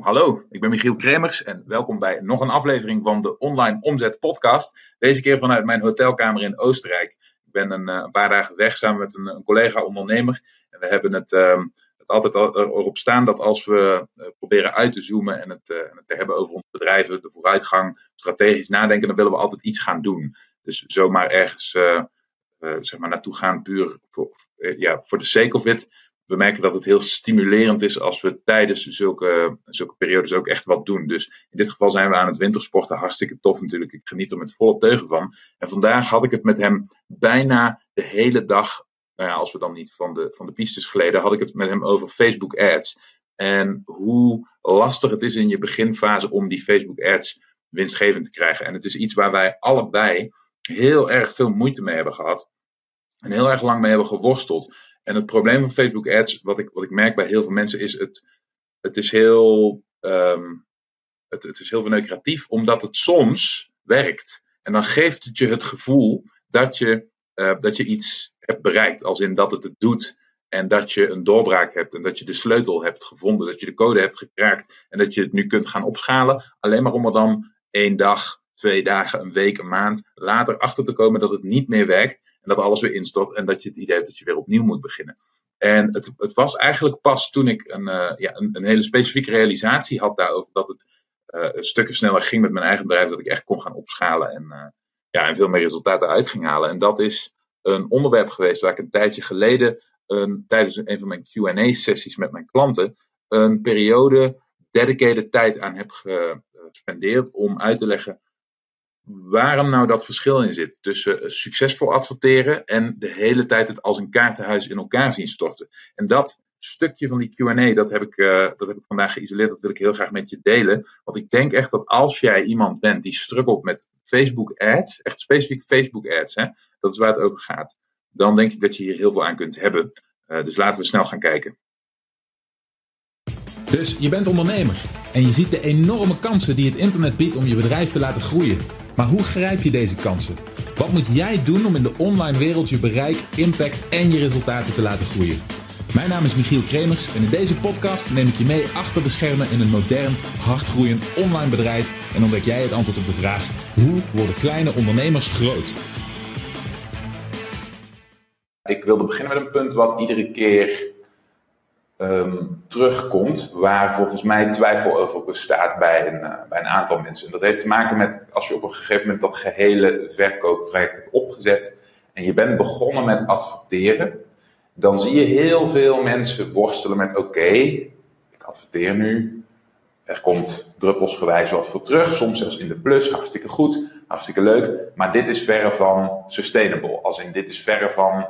Hallo. Ik ben Michiel Kremers en welkom bij nog een aflevering van de Online Omzet Podcast. Deze keer vanuit mijn hotelkamer in Oostenrijk. Ik ben een, eh, paar dagen weg samen met een, een collega-ondernemer. En we hebben het, uh, het altijd erop staan dat als we uh, proberen uit te zoomen en het, en het te hebben over onze bedrijven, de vooruitgang, strategisch nadenken, dan willen we altijd iets gaan doen. Dus zomaar ergens zeg maar naartoe gaan puur voor, voor de sake of it we merken dat het heel stimulerend is als we tijdens zulke, zulke periodes ook echt wat doen. Dus in dit geval zijn we aan het wintersporten. Hartstikke tof natuurlijk. Ik geniet er met volle teugen van. En vandaag had ik het met hem bijna de hele dag. Nou ja, als we dan niet van de, van de pistes geleden, had ik het met hem over Facebook ads. En hoe lastig het is in je beginfase om die Facebook ads winstgevend te krijgen. En het is iets waar wij allebei heel erg veel moeite mee hebben gehad. En heel erg lang mee hebben geworsteld. En het probleem van Facebook Ads, wat ik, wat ik merk bij heel veel mensen, is het, het is heel, um, het, het is heel verneukeratief, omdat het soms werkt. En dan geeft het je het gevoel dat je, uh, dat je iets hebt bereikt, als in dat het het doet. En dat je een doorbraak hebt en dat je de sleutel hebt gevonden, dat je de code hebt gekraakt en dat je het nu kunt gaan opschalen. Alleen maar om er dan één dag, twee dagen, een week, een maand later achter te komen dat het niet meer werkt en dat alles weer instort en dat je het idee hebt dat je weer opnieuw moet beginnen. En het, het was eigenlijk pas toen ik een, uh, ja, een, een, hele specifieke realisatie had daarover dat het uh, stukken sneller ging met mijn eigen bedrijf, dat ik echt kon gaan opschalen en, uh, ja, en veel meer resultaten uit ging halen. En dat is een onderwerp geweest waar ik een tijdje geleden tijdens een van mijn QA-sessies met mijn klanten een periode dedicated tijd aan heb gespendeerd om uit te leggen waarom nou dat verschil in zit tussen eh, succesvol adverteren en de hele tijd het als een kaartenhuis in elkaar zien storten. En dat stukje van die Q&A, dat, heb ik, uh, dat heb ik vandaag geïsoleerd, dat wil ik heel graag met je delen. Want ik denk echt dat als jij iemand bent die struggelt met Facebook ads, echt specifiek Facebook ads, hè, dat is waar het over gaat, dan denk ik dat je hier heel veel aan kunt hebben. Uh, dus laten we snel gaan kijken. Dus je bent ondernemer en je ziet de enorme kansen die het internet biedt om je bedrijf te laten groeien. Maar hoe grijp je deze kansen? Wat moet jij doen om in de online wereld je bereik, impact en je resultaten te laten groeien? Mijn naam is Michiel Kremers en in deze podcast neem ik je mee achter de schermen in een modern, hardgroeiend online bedrijf en ontdek jij het antwoord op de vraag: hoe worden kleine ondernemers groot? Ik wilde beginnen met een punt wat iedere keer um, terugkomt, waar volgens mij twijfel over bestaat bij een, uh, bij een aantal mensen. En dat heeft te maken met als je op een gegeven moment dat gehele verkooptraject hebt opgezet en je bent begonnen met adverteren, dan zie je heel veel mensen worstelen met oké, ik adverteer nu, er komt druppelsgewijs wat voor terug, soms zelfs in de plus, hartstikke goed, hartstikke leuk, maar dit is verre van sustainable, als in dit is verre van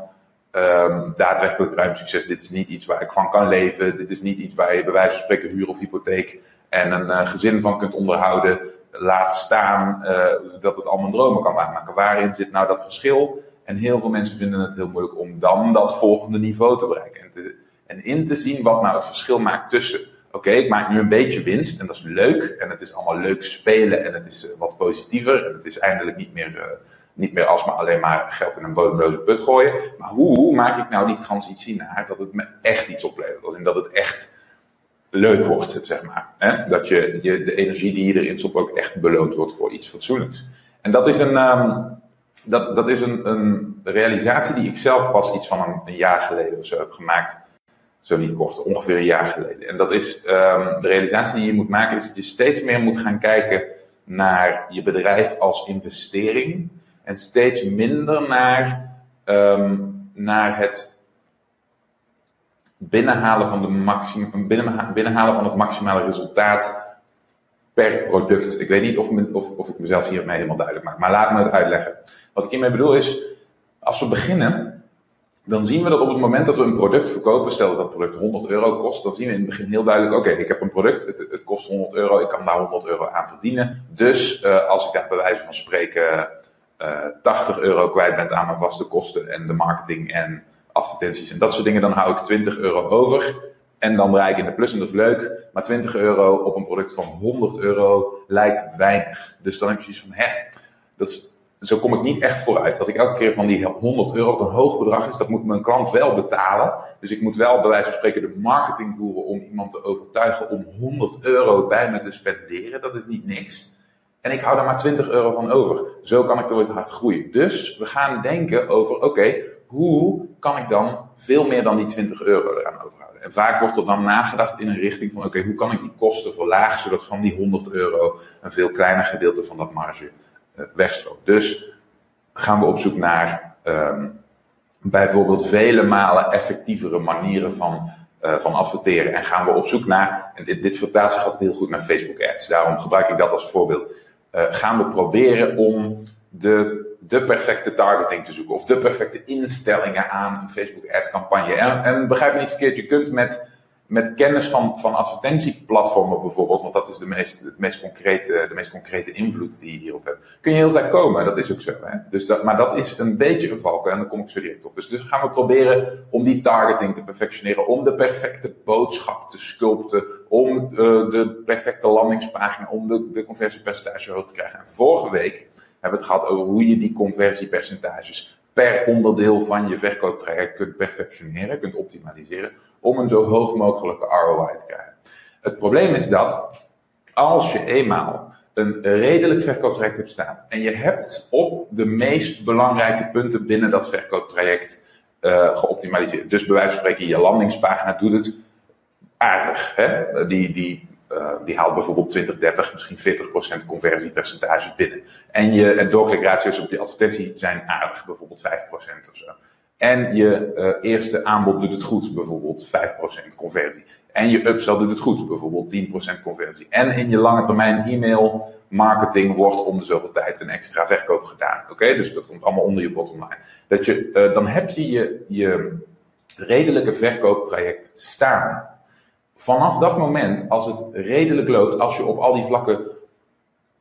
um, daadwerkelijk ruim succes. Dit is niet iets waar ik van kan leven. Dit is niet iets waar je bij wijze van spreken huur of hypotheek en een uh, gezin van kunt onderhouden. Laat staan uh, dat het al mijn dromen kan waarmaken. Waarin zit nou dat verschil? En heel veel mensen vinden het heel moeilijk om dan dat volgende niveau te bereiken. En, en in te zien wat nou het verschil maakt tussen. Oké, ik maak nu een beetje winst en dat is leuk. En het is allemaal leuk spelen en het is uh, wat positiever. En het is eindelijk niet meer niet meer als maar alleen maar geld in een bodemloze put gooien. Maar hoe maak ik nou die transitie naar dat het me echt iets oplevert? Als in dat het echt leuk wordt, zeg maar. Hè? Dat je, je de energie die je erin stopt ook echt beloond wordt voor iets fatsoenlijks. En dat is een, um, dat, dat is een, een realisatie die ik zelf pas iets van een, jaar geleden of zo heb gemaakt. Zo niet kort, ongeveer een jaar geleden. En dat is um, de realisatie die je moet maken, is dat je steeds meer moet gaan kijken naar je bedrijf als investering en steeds minder naar, um, naar het binnenhalen van, de maximum, binnenhalen van het maximale resultaat per product. Ik weet niet of, of, of ik mezelf hiermee helemaal duidelijk maak, maar laat me het uitleggen. Wat ik hiermee bedoel is, als we beginnen, dan zien we dat op het moment dat we een product verkopen, stel dat dat product 100 euro kost, dan zien we in het begin heel duidelijk, oké, ik heb een product, het, het, kost 100 euro, ik kan daar 100 euro aan verdienen. Dus uh, als ik daar bij wijze van spreken eh, 80 euro kwijt bent aan mijn vaste kosten en de marketing en advertenties en dat soort dingen, dan hou ik 20 euro over. En dan draai ik in de plus en dat is leuk. Maar 20 euro op een product van 100 euro lijkt weinig. Dus dan heb je zoiets van, hè, dat zo kom ik niet echt vooruit. Als ik elke keer van die 100 euro, een hoog bedrag is, dat moet mijn klant wel betalen. Dus ik moet wel bij wijze van spreken de marketing voeren om iemand te overtuigen om 100 euro bij me te spenderen. Dat is niet niks. En ik hou daar maar 20 euro van over. Zo kan ik nooit hard groeien. Dus we gaan denken over, oké, hoe kan ik dan veel meer dan die 20 euro eraan overhouden? En vaak wordt er dan nagedacht in een richting van, oké, hoe kan ik die kosten verlagen, zodat van die 100 euro een veel kleiner gedeelte van dat marge uh, wegstroomt. Dus gaan we op zoek naar um, bijvoorbeeld vele malen effectievere manieren van, uh, van adverteren. En gaan we op zoek naar, en dit, dit vertaalt zich altijd heel goed naar Facebook ads, daarom gebruik ik dat als voorbeeld. Uh, gaan we proberen om de de perfecte targeting te zoeken of de perfecte instellingen aan een Facebook ads campagne. En, en begrijp me niet verkeerd, je kunt met, met kennis van, van advertentieplatformen bijvoorbeeld, want dat is de meest, meest concrete, de meest concrete invloed die je hierop hebt, kun je heel ver komen. Dat is ook zo. Hè? Dus dat, maar dat is een beetje een valkuil en daar kom ik zo direct op. Dus, dus gaan we proberen om die targeting te perfectioneren, om de perfecte boodschap te sculpten, om uh, de perfecte landingspagina, om de, de conversiepercentage hoog te krijgen. En vorige week hebben het gehad over hoe je die conversiepercentages per onderdeel van je verkooptraject kunt perfectioneren, kunt optimaliseren, om een zo hoog mogelijke ROI te krijgen. Het probleem is dat als je eenmaal een redelijk verkooptraject hebt staan en je hebt op de meest belangrijke punten binnen dat verkooptraject uh, geoptimaliseerd. Dus bij wijze van spreken, je landingspagina doet het aardig. Hè? Die, die uh, die haalt bijvoorbeeld 20, 30, misschien 40% conversiepercentages binnen. En je doorklikratio's op je advertentie zijn aardig, bijvoorbeeld 5% of zo. En je uh, eerste aanbod doet het goed, bijvoorbeeld 5% conversie. En je upsell doet het goed, bijvoorbeeld 10% conversie. En in je lange termijn e-mail marketing wordt om de zoveel tijd een extra verkoop gedaan. Oké, dus dat komt allemaal onder je bottom line. Dat je, uh, dan heb je, je je redelijke verkooptraject staan vanaf dat moment, als het redelijk loopt, als je op al die vlakken,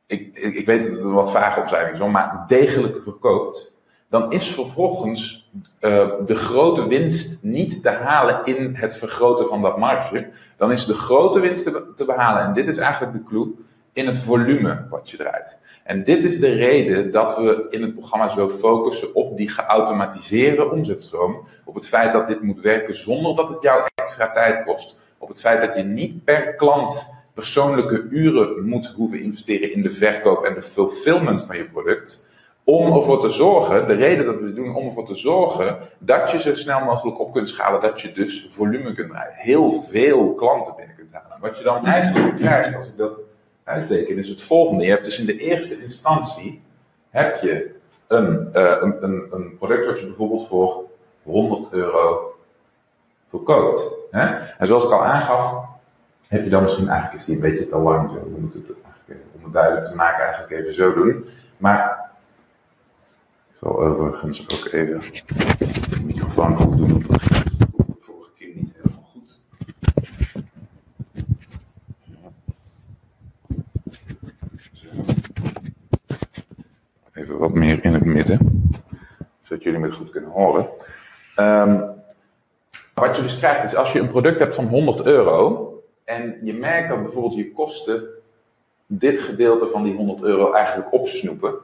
ik, ik, weet dat het een wat vage omschrijving is, maar degelijk verkoopt, dan is vervolgens uh, de grote winst niet te halen in het vergroten van dat marge. Dan is de grote winst te, te behalen, en dit is eigenlijk de clue, in het volume wat je draait. En dit is de reden dat we in het programma zo focussen op die geautomatiseerde omzetstroom. Op het feit dat dit moet werken zonder dat het jou extra tijd kost op het feit dat je niet per klant persoonlijke uren moet hoeven investeren in de verkoop en de fulfillment van je product. Om ervoor te zorgen, de reden dat we dit doen, om ervoor te zorgen dat je zo snel mogelijk op kunt schalen, dat je dus volume kunt draaien. Heel veel klanten binnen kunt halen. Wat je dan eigenlijk krijgt, als ik dat uitteken, is het volgende. Je hebt dus in de eerste instantie, heb je een, uh, een, een, product wat je bijvoorbeeld voor 100 euro verkoopt. Hè? En zoals ik al aangaf, heb je dan misschien eigenlijk is die een beetje te lang. Zo. We moeten het om het duidelijk te maken eigenlijk even zo doen. Maar zal overigens ook even de microfoon goed doen. Vorige keer niet helemaal goed. Even wat meer in het midden. Zodat jullie me goed kunnen horen. Um, wat je dus krijgt is als je een product hebt van 100 euro en je merkt dat bijvoorbeeld je kosten dit gedeelte van die 100 euro eigenlijk opsnoepen.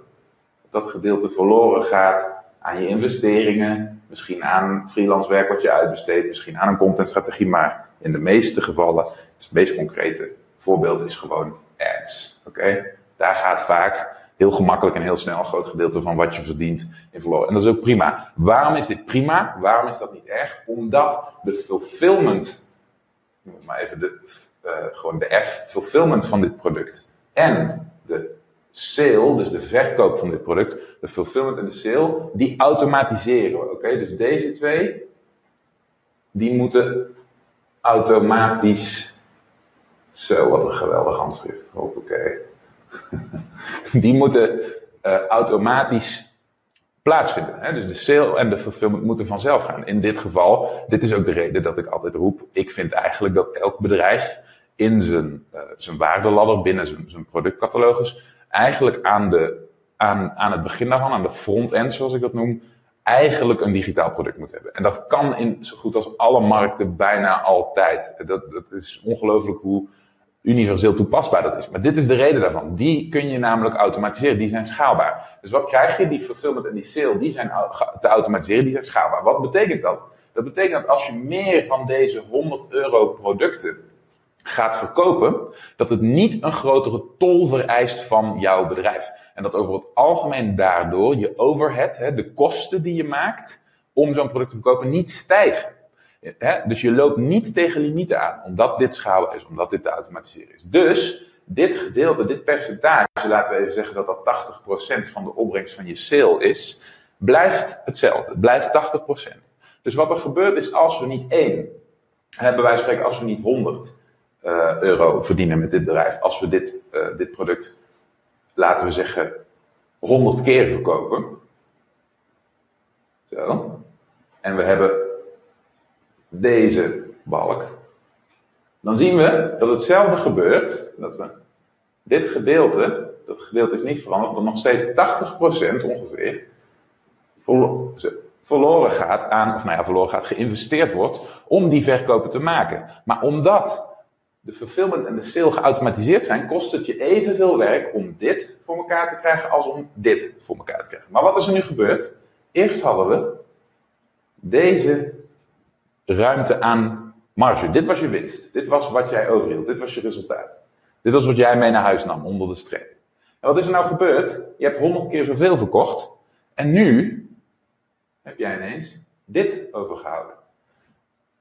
Dat gedeelte verloren gaat aan je investeringen, misschien aan freelance werk wat je uitbesteedt, misschien aan een contentstrategie, maar in de meeste gevallen, dus het meest concrete voorbeeld is gewoon ads. Oké, Daar gaat vaak heel gemakkelijk en heel snel een groot gedeelte van wat je verdient in verloren. En dat is ook prima. Waarom is dit prima? Waarom is dat niet erg? Omdat de fulfillment, noem maar even de, uh, gewoon de F, fulfillment van dit product en sale, dus de verkoop van dit product, de fulfillment en de sale, die automatiseren we. Oké, dus deze twee, die moeten automatisch. Zo, wat een geweldig handschrift. Hoppakee. die moeten uh, automatisch plaatsvinden. Hè? Dus de sale en de fulfillment moeten vanzelf gaan. In dit geval, dit is ook de reden dat ik altijd roep, ik vind eigenlijk dat elk bedrijf in zijn, uh, zijn waardeladder, binnen zijn, zijn productcatalogus, eigenlijk aan, de, aan, aan het begin daarvan, aan de front-end zoals ik dat noem, eigenlijk een digitaal product moet hebben. En dat kan in zo goed als alle markten bijna altijd. Dat, dat is ongelooflijk hoe universeel toepasbaar dat is. Maar dit is de reden daarvan. Die kun je namelijk automatiseren. Die zijn schaalbaar. Dus wat krijg je? Die fulfillment en die sale, die zijn te automatiseren, die zijn schaalbaar. Wat betekent dat? Dat betekent dat als je meer van deze 100 euro producten gaat verkopen, dat het niet een grotere tol vereist van jouw bedrijf. En dat over het algemeen daardoor je overhead, de kosten die je maakt om zo'n product te verkopen, niet stijgen. Dus je loopt niet tegen limieten aan, omdat dit schaalbaar is, omdat dit te automatiseren is. Dus dit gedeelte, dit percentage, laten we even zeggen dat dat 80% van de opbrengst van je sale is, blijft hetzelfde. blijft 80%. Dus wat er gebeurt is als we niet één, hebben wij spreken als we niet 100 uh, euro verdienen met dit bedrijf, als we dit, uh, dit product, laten we zeggen, 100 keer verkopen. Zo. En we hebben deze balk. Dan zien we dat hetzelfde gebeurt. Dat we dit gedeelte, dat gedeelte is niet veranderd, dat nog steeds 80% ongeveer verloren gaat aan, of nou ja, verloren gaat, geïnvesteerd wordt om die verkopen te maken. Maar omdat de fulfillment en de sale geautomatiseerd zijn, kost het je evenveel werk om dit voor elkaar te krijgen als om dit voor elkaar te krijgen. Maar wat is er nu gebeurd? Eerst hadden we deze ruimte aan marge. Dit was je winst. Dit was wat jij overhield. Dit was je resultaat. Dit was wat jij mee naar huis nam onder de streep. En wat is er nou gebeurd? Je hebt honderd keer zoveel verkocht. En nu heb jij ineens dit overgehouden.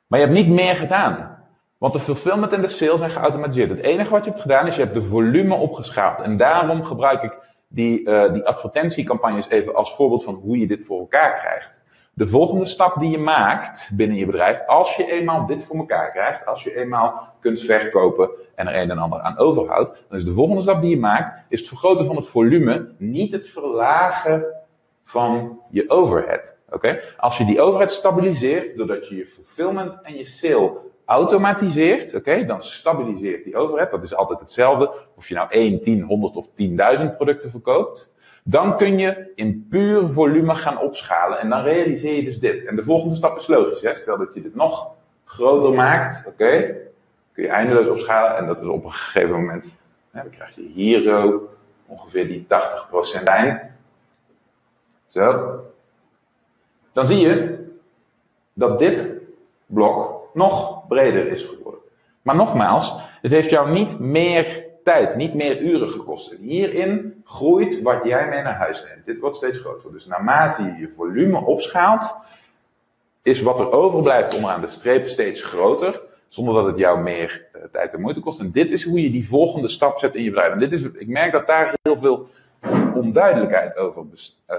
Maar je hebt niet meer gedaan. Want de fulfillment en de sales zijn geautomatiseerd. Het enige wat je hebt gedaan is je hebt de volume opgeschaald. En daarom gebruik ik die, uh, die advertentiecampagnes even als voorbeeld van hoe je dit voor elkaar krijgt. De volgende stap die je maakt binnen je bedrijf, als je eenmaal dit voor elkaar krijgt, als je eenmaal kunt verkopen en er een en ander aan overhoudt, dan is de volgende stap die je maakt, is het vergroten van het volume, niet het verlagen van je overhead. Oké? Als je die overhead stabiliseert, doordat je je fulfillment en je sale automatiseert, oké, dan stabiliseert die overhead. Dat is altijd hetzelfde. Of je nou 1, 10, 100 of 10.000 producten verkoopt. Dan kun je in puur volume gaan opschalen. En dan realiseer je dus dit. En de volgende stap is logisch. Hè? Stel dat je dit nog groter maakt, oké, kun je eindeloos opschalen. En dat is op een gegeven moment, hè, dan krijg je hier zo ongeveer die 80% lijn. Zo dan zie je dat dit blok nog breder is geworden. Maar nogmaals, het heeft jou niet meer tijd, niet meer uren gekost. Hierin groeit wat jij mee naar huis neemt. Dit wordt steeds groter. Dus naarmate je je volume opschaalt, is wat er overblijft onderaan de streep steeds groter. Zonder dat het jou meer uh, tijd en moeite kost. En dit is hoe je die volgende stap zet in je bedrijf. En dit is, ik merk dat daar heel veel onduidelijkheid over uh,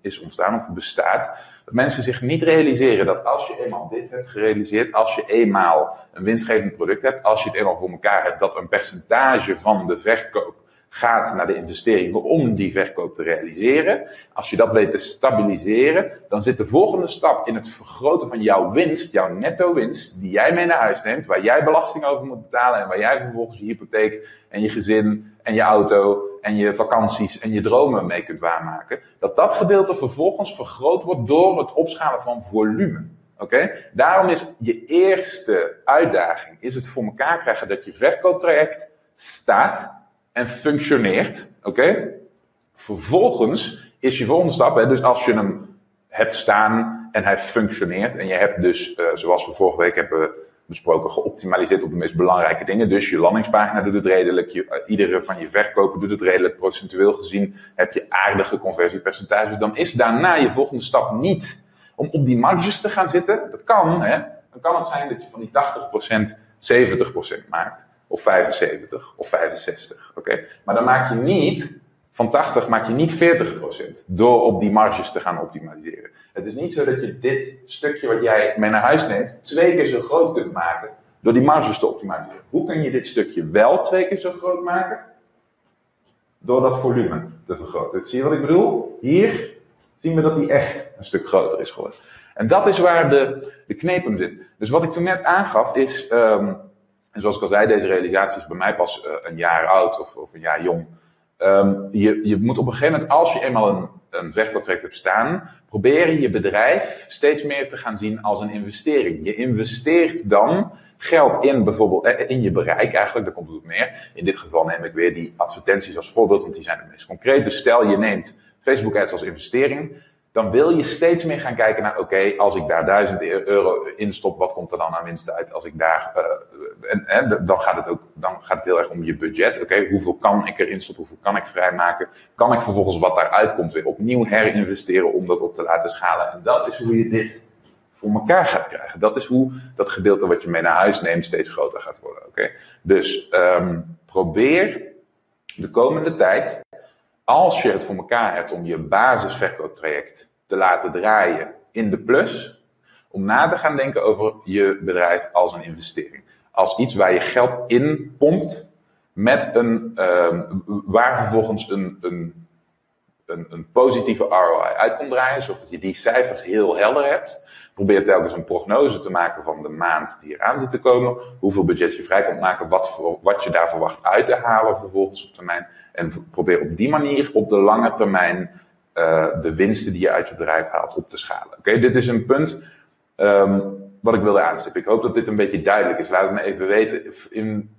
is ontstaan of bestaat. Dat mensen zich niet realiseren dat als je eenmaal dit hebt gerealiseerd, als je eenmaal een winstgevend product hebt, als je het eenmaal voor elkaar hebt, dat een percentage van de verkoop gaat naar de investering om die verkoop te realiseren. Als je dat weet te stabiliseren, dan zit de volgende stap in het vergroten van jouw winst, jouw netto winst, die jij mee naar huis neemt, waar jij belasting over moet betalen en waar jij vervolgens je hypotheek en je gezin en je auto en je vakanties en je dromen mee kunt waarmaken. Dat dat gedeelte vervolgens vergroot wordt door het opschalen van volume. Oké? Daarom is je eerste uitdaging is het voor elkaar krijgen dat je verkooptraject staat en functioneert. Oké? Vervolgens is je volgende stap, hè, dus als je hem hebt staan en hij functioneert en je hebt dus, uh, zoals we vorige week hebben besproken, geoptimaliseerd op de meest belangrijke dingen. Dus je landingspagina doet het redelijk, je, uh, iedere van je verkopen doet het redelijk, procentueel gezien heb je aardige conversiepercentages. Dan is daarna je volgende stap niet om op die marges te gaan zitten. Dat kan, hè. Dan kan het zijn dat je van die 80% 70% maakt. Of 75 of 65. Oké? Maar dan maak je niet, van 80 maak je niet 40% door op die marges te gaan optimaliseren. Het is niet zo dat je dit stukje wat jij mee naar huis neemt, twee keer zo groot kunt maken door die marges te optimaliseren. Hoe kun je dit stukje wel twee keer zo groot maken? Door dat volume te vergroten. Zie je wat ik bedoel? Hier zien we dat die echt een stuk groter is geworden. En dat is waar de, de kneep zit. Dus wat ik toen net aangaf is, um, en zoals ik al zei, deze realisatie is bij mij pas uh, een jaar oud of, of een jaar jong. Um, je, je moet op een gegeven moment, als je eenmaal een, een verkooptraject hebt staan, proberen je bedrijf steeds meer te gaan zien als een investering. Je investeert dan geld in bijvoorbeeld, eh, in je bereik eigenlijk, daar komt het op neer. In dit geval neem ik weer die advertenties als voorbeeld, want die zijn het meest concreet. Dus stel je neemt Facebook ads als investering, dan wil je steeds meer gaan kijken naar, oké, als ik daar 1000 euro in stop, wat komt er dan aan winst uit? Als ik daar, en, en, dan gaat het ook, dan gaat het heel erg om je budget. Oké, hoeveel kan ik erin stoppen? Hoeveel kan ik vrijmaken? Kan ik vervolgens wat daaruit komt weer opnieuw herinvesteren om dat op te laten schalen? En dat is hoe je dit voor elkaar gaat krijgen. Dat is hoe dat gedeelte wat je mee naar huis neemt steeds groter gaat worden. Oké, dus um, probeer de komende tijd als je het voor elkaar hebt om je basisverkooptraject te laten draaien in de plus, om na te gaan denken over je bedrijf als een investering. Als iets waar je geld in pompt, met een, um, waar vervolgens een, een, een, een positieve ROI uit komt draaien, zodat je die cijfers heel helder hebt. Probeer telkens een prognose te maken van de maand die eraan zit te komen. Hoeveel budget je vrij kunt maken, wat, voor, wat je daar verwacht uit te halen vervolgens op termijn. En probeer op die manier op de lange termijn uh, de winsten die je uit je bedrijf haalt op te schalen. Oké, dit is een punt um, wat ik wilde aanstippen. Ik hoop dat dit een beetje duidelijk is. Laat het me even weten. In,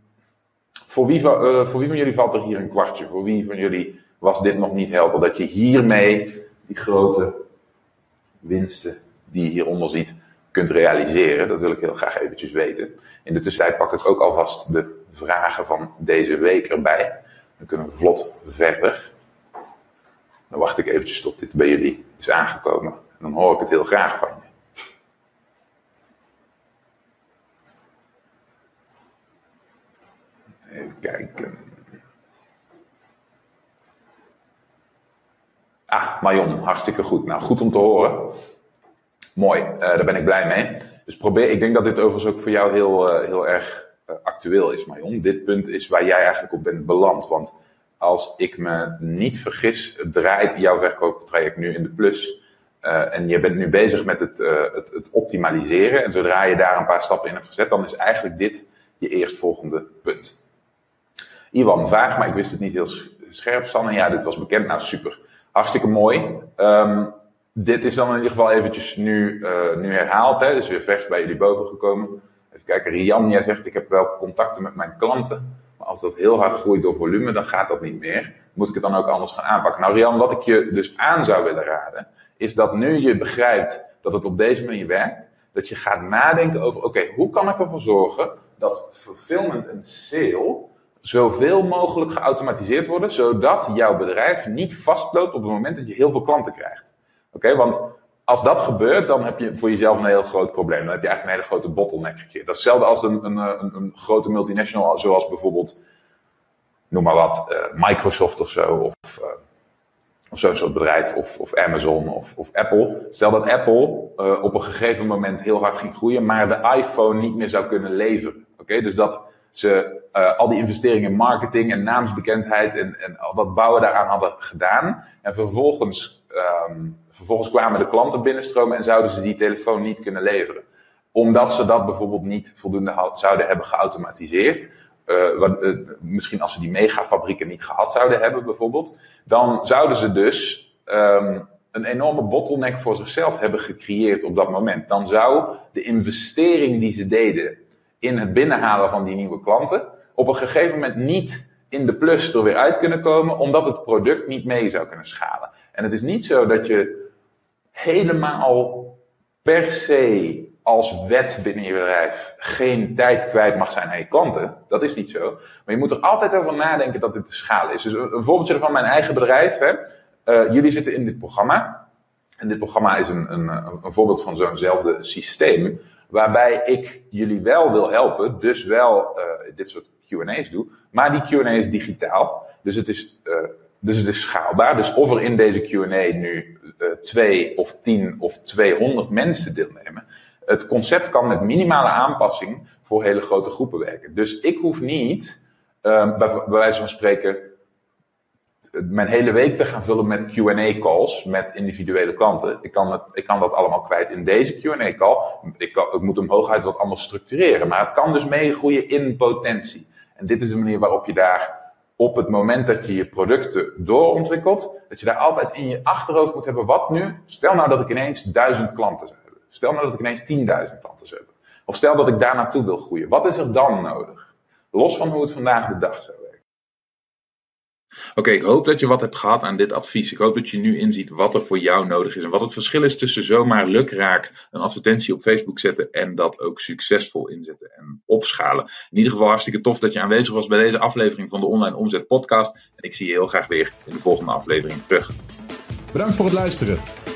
voor, wie uh, voor wie van jullie valt er hier een kwartje? Voor wie van jullie was dit nog niet helder? Dat je hiermee die grote winsten die je hieronder ziet kunt realiseren. Dat wil ik heel graag eventjes weten. In de tussentijd pak ik ook alvast de vragen van deze week erbij. Dan kunnen we vlot verder. Dan wacht ik eventjes tot dit bij jullie is aangekomen. En dan hoor ik het heel graag van je. Even kijken. Ah, Marion, hartstikke goed. Nou, goed om te horen. Mooi, uh, daar ben ik blij mee. Dus probeer, ik denk dat dit overigens ook voor jou heel, uh, heel erg uh, actueel is, Marion. Dit punt is waar jij eigenlijk op bent beland. Want als ik me niet vergis, draait jouw verkooptraject nu in de plus. En je bent nu bezig met het, het, het, optimaliseren. En zodra je daar een paar stappen in hebt gezet, dan is eigenlijk dit je eerstvolgende punt. Iwan, vaag, maar ik wist het niet heel scherp. Sanne, ja, dit was bekend. Nou, super. Hartstikke mooi. Um, dit is dan in ieder geval eventjes nu, uh, nu herhaald. Hè? Dus weer vers bij jullie boven gekomen. Even kijken, Rian, jij zegt, ik heb wel contacten met mijn klanten. Maar als dat heel hard groeit door volume, dan gaat dat niet meer. Moet ik het dan ook anders gaan aanpakken? Nou, Rian, wat ik je dus aan zou willen raden, is dat nu je begrijpt dat het op deze manier werkt, dat je gaat nadenken over, oké, hoe kan ik ervoor zorgen dat fulfillment en sale zoveel mogelijk geautomatiseerd worden, zodat jouw bedrijf niet vastloopt op het moment dat je heel veel klanten krijgt. Okay, want als dat gebeurt, dan heb je voor jezelf een heel groot probleem. Dan heb je eigenlijk een hele grote bottleneck gecreëerd. Dat is hetzelfde als een, een, een, een grote multinational, zoals bijvoorbeeld, noem maar wat, uh, Microsoft of zo, of, uh, of zo'n soort bedrijf, of, of Amazon of, of Apple. Stel dat Apple op een gegeven moment heel hard ging groeien, maar de iPhone niet meer zou kunnen leveren. Oké, dus dat ze al die investeringen in marketing en naamsbekendheid en, en al dat bouwen daaraan hadden gedaan. En vervolgens um, Vervolgens kwamen de klanten binnenstromen en zouden ze die telefoon niet kunnen leveren. Omdat ze dat bijvoorbeeld niet voldoende zouden hebben geautomatiseerd. Uh, wat, uh, misschien als ze die megafabrieken niet gehad zouden hebben bijvoorbeeld. Dan zouden ze dus um, een enorme bottleneck voor zichzelf hebben gecreëerd op dat moment. Dan zou de investering die ze deden in het binnenhalen van die nieuwe klanten op een gegeven moment niet in de plus er weer uit kunnen komen, omdat het product niet mee zou kunnen schalen. En het is niet zo dat je helemaal per se als wet binnen je bedrijf geen tijd kwijt mag zijn aan je klanten. Dat is niet zo. Maar je moet er altijd over nadenken dat dit te schalen is. Dus een voorbeeldje van mijn eigen bedrijf. Hè. Uh, jullie zitten in dit programma. En dit programma is een, een, een voorbeeld van zo'nzelfde systeem. Waarbij ik jullie wel wil helpen. Dus wel uh, dit soort Q&A's doe. Maar die Q&A is digitaal. Dus het is... Uh, dus het is schaalbaar. Dus of er in deze Q&A nu uh, twee of tien of 200 mensen deelnemen. Het concept kan met minimale aanpassing voor hele grote groepen werken. Dus ik hoef niet, uh, bij, wijze van spreken, mijn hele week te gaan vullen met Q&A-calls met individuele klanten. Ik kan, het, ik kan dat allemaal kwijt in deze Q&A-call. Ik, kan, ik moet hem hooguit wat anders structureren. Maar het kan dus meegroeien in potentie. En dit is de manier waarop je daar op het moment dat je je producten doorontwikkelt, dat je daar altijd in je achterhoofd moet hebben, wat nu? Stel nou dat ik ineens duizend klanten zou hebben. Stel nou dat ik ineens 10.000 klanten zou hebben. Of stel dat ik daar naartoe wil groeien. Wat is er dan nodig? Los van hoe het vandaag de dag zou Oké, ik hoop dat je wat hebt gehad aan dit advies. Ik hoop dat je nu inziet wat er voor jou nodig is en wat het verschil is tussen zomaar lukraak een advertentie op Facebook zetten en dat ook succesvol inzetten en opschalen. In ieder geval hartstikke tof dat je aanwezig was bij deze aflevering van de Online Omzet Podcast. En ik zie je heel graag weer in de volgende aflevering terug. Bedankt voor het luisteren.